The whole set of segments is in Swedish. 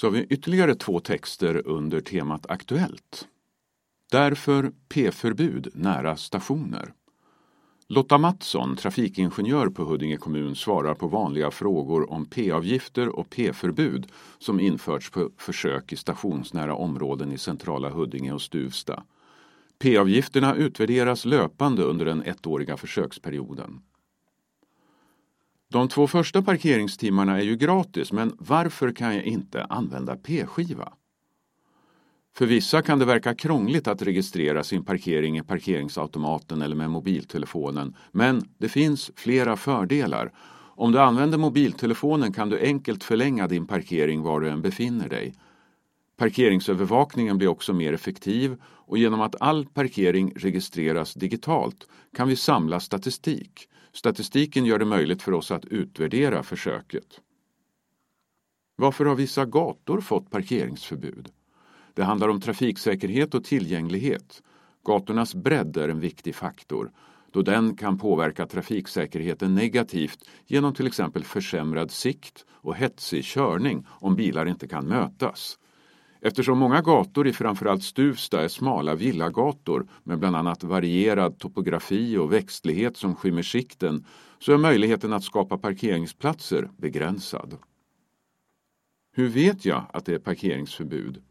Så har vi ytterligare två texter under temat Aktuellt. Därför P-förbud nära stationer. Lotta Mattsson, trafikingenjör på Huddinge kommun, svarar på vanliga frågor om P-avgifter och P-förbud som införts på försök i stationsnära områden i centrala Huddinge och Stuvsta. P-avgifterna utvärderas löpande under den ettåriga försöksperioden. De två första parkeringstimmarna är ju gratis, men varför kan jag inte använda p-skiva? För vissa kan det verka krångligt att registrera sin parkering i parkeringsautomaten eller med mobiltelefonen, men det finns flera fördelar. Om du använder mobiltelefonen kan du enkelt förlänga din parkering var du än befinner dig. Parkeringsövervakningen blir också mer effektiv och genom att all parkering registreras digitalt kan vi samla statistik. Statistiken gör det möjligt för oss att utvärdera försöket. Varför har vissa gator fått parkeringsförbud? Det handlar om trafiksäkerhet och tillgänglighet. Gatornas bredd är en viktig faktor då den kan påverka trafiksäkerheten negativt genom till exempel försämrad sikt och hetsig körning om bilar inte kan mötas. Eftersom många gator i framförallt Stuvsta är smala villagator med bland annat varierad topografi och växtlighet som skymmer sikten så är möjligheten att skapa parkeringsplatser begränsad. Hur vet jag att det är parkeringsförbud?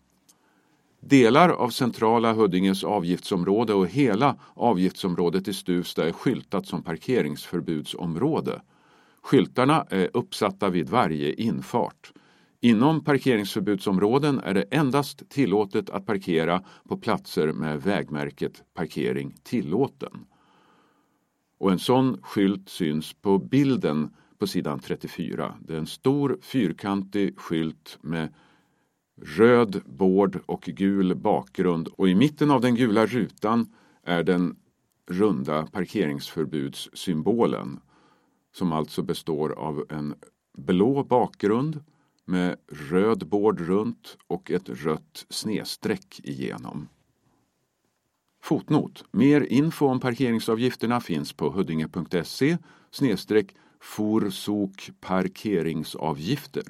Delar av centrala Huddinges avgiftsområde och hela avgiftsområdet i Stuvsta är skyltat som parkeringsförbudsområde. Skyltarna är uppsatta vid varje infart. Inom parkeringsförbudsområden är det endast tillåtet att parkera på platser med vägmärket Parkering tillåten. Och en sån skylt syns på bilden på sidan 34. Det är en stor fyrkantig skylt med röd bord och gul bakgrund och i mitten av den gula rutan är den runda parkeringsförbudssymbolen som alltså består av en blå bakgrund med röd bård runt och ett rött snedstreck igenom. Fotnot. Mer info om parkeringsavgifterna finns på huddinge.se snedstreck forsok parkeringsavgifter.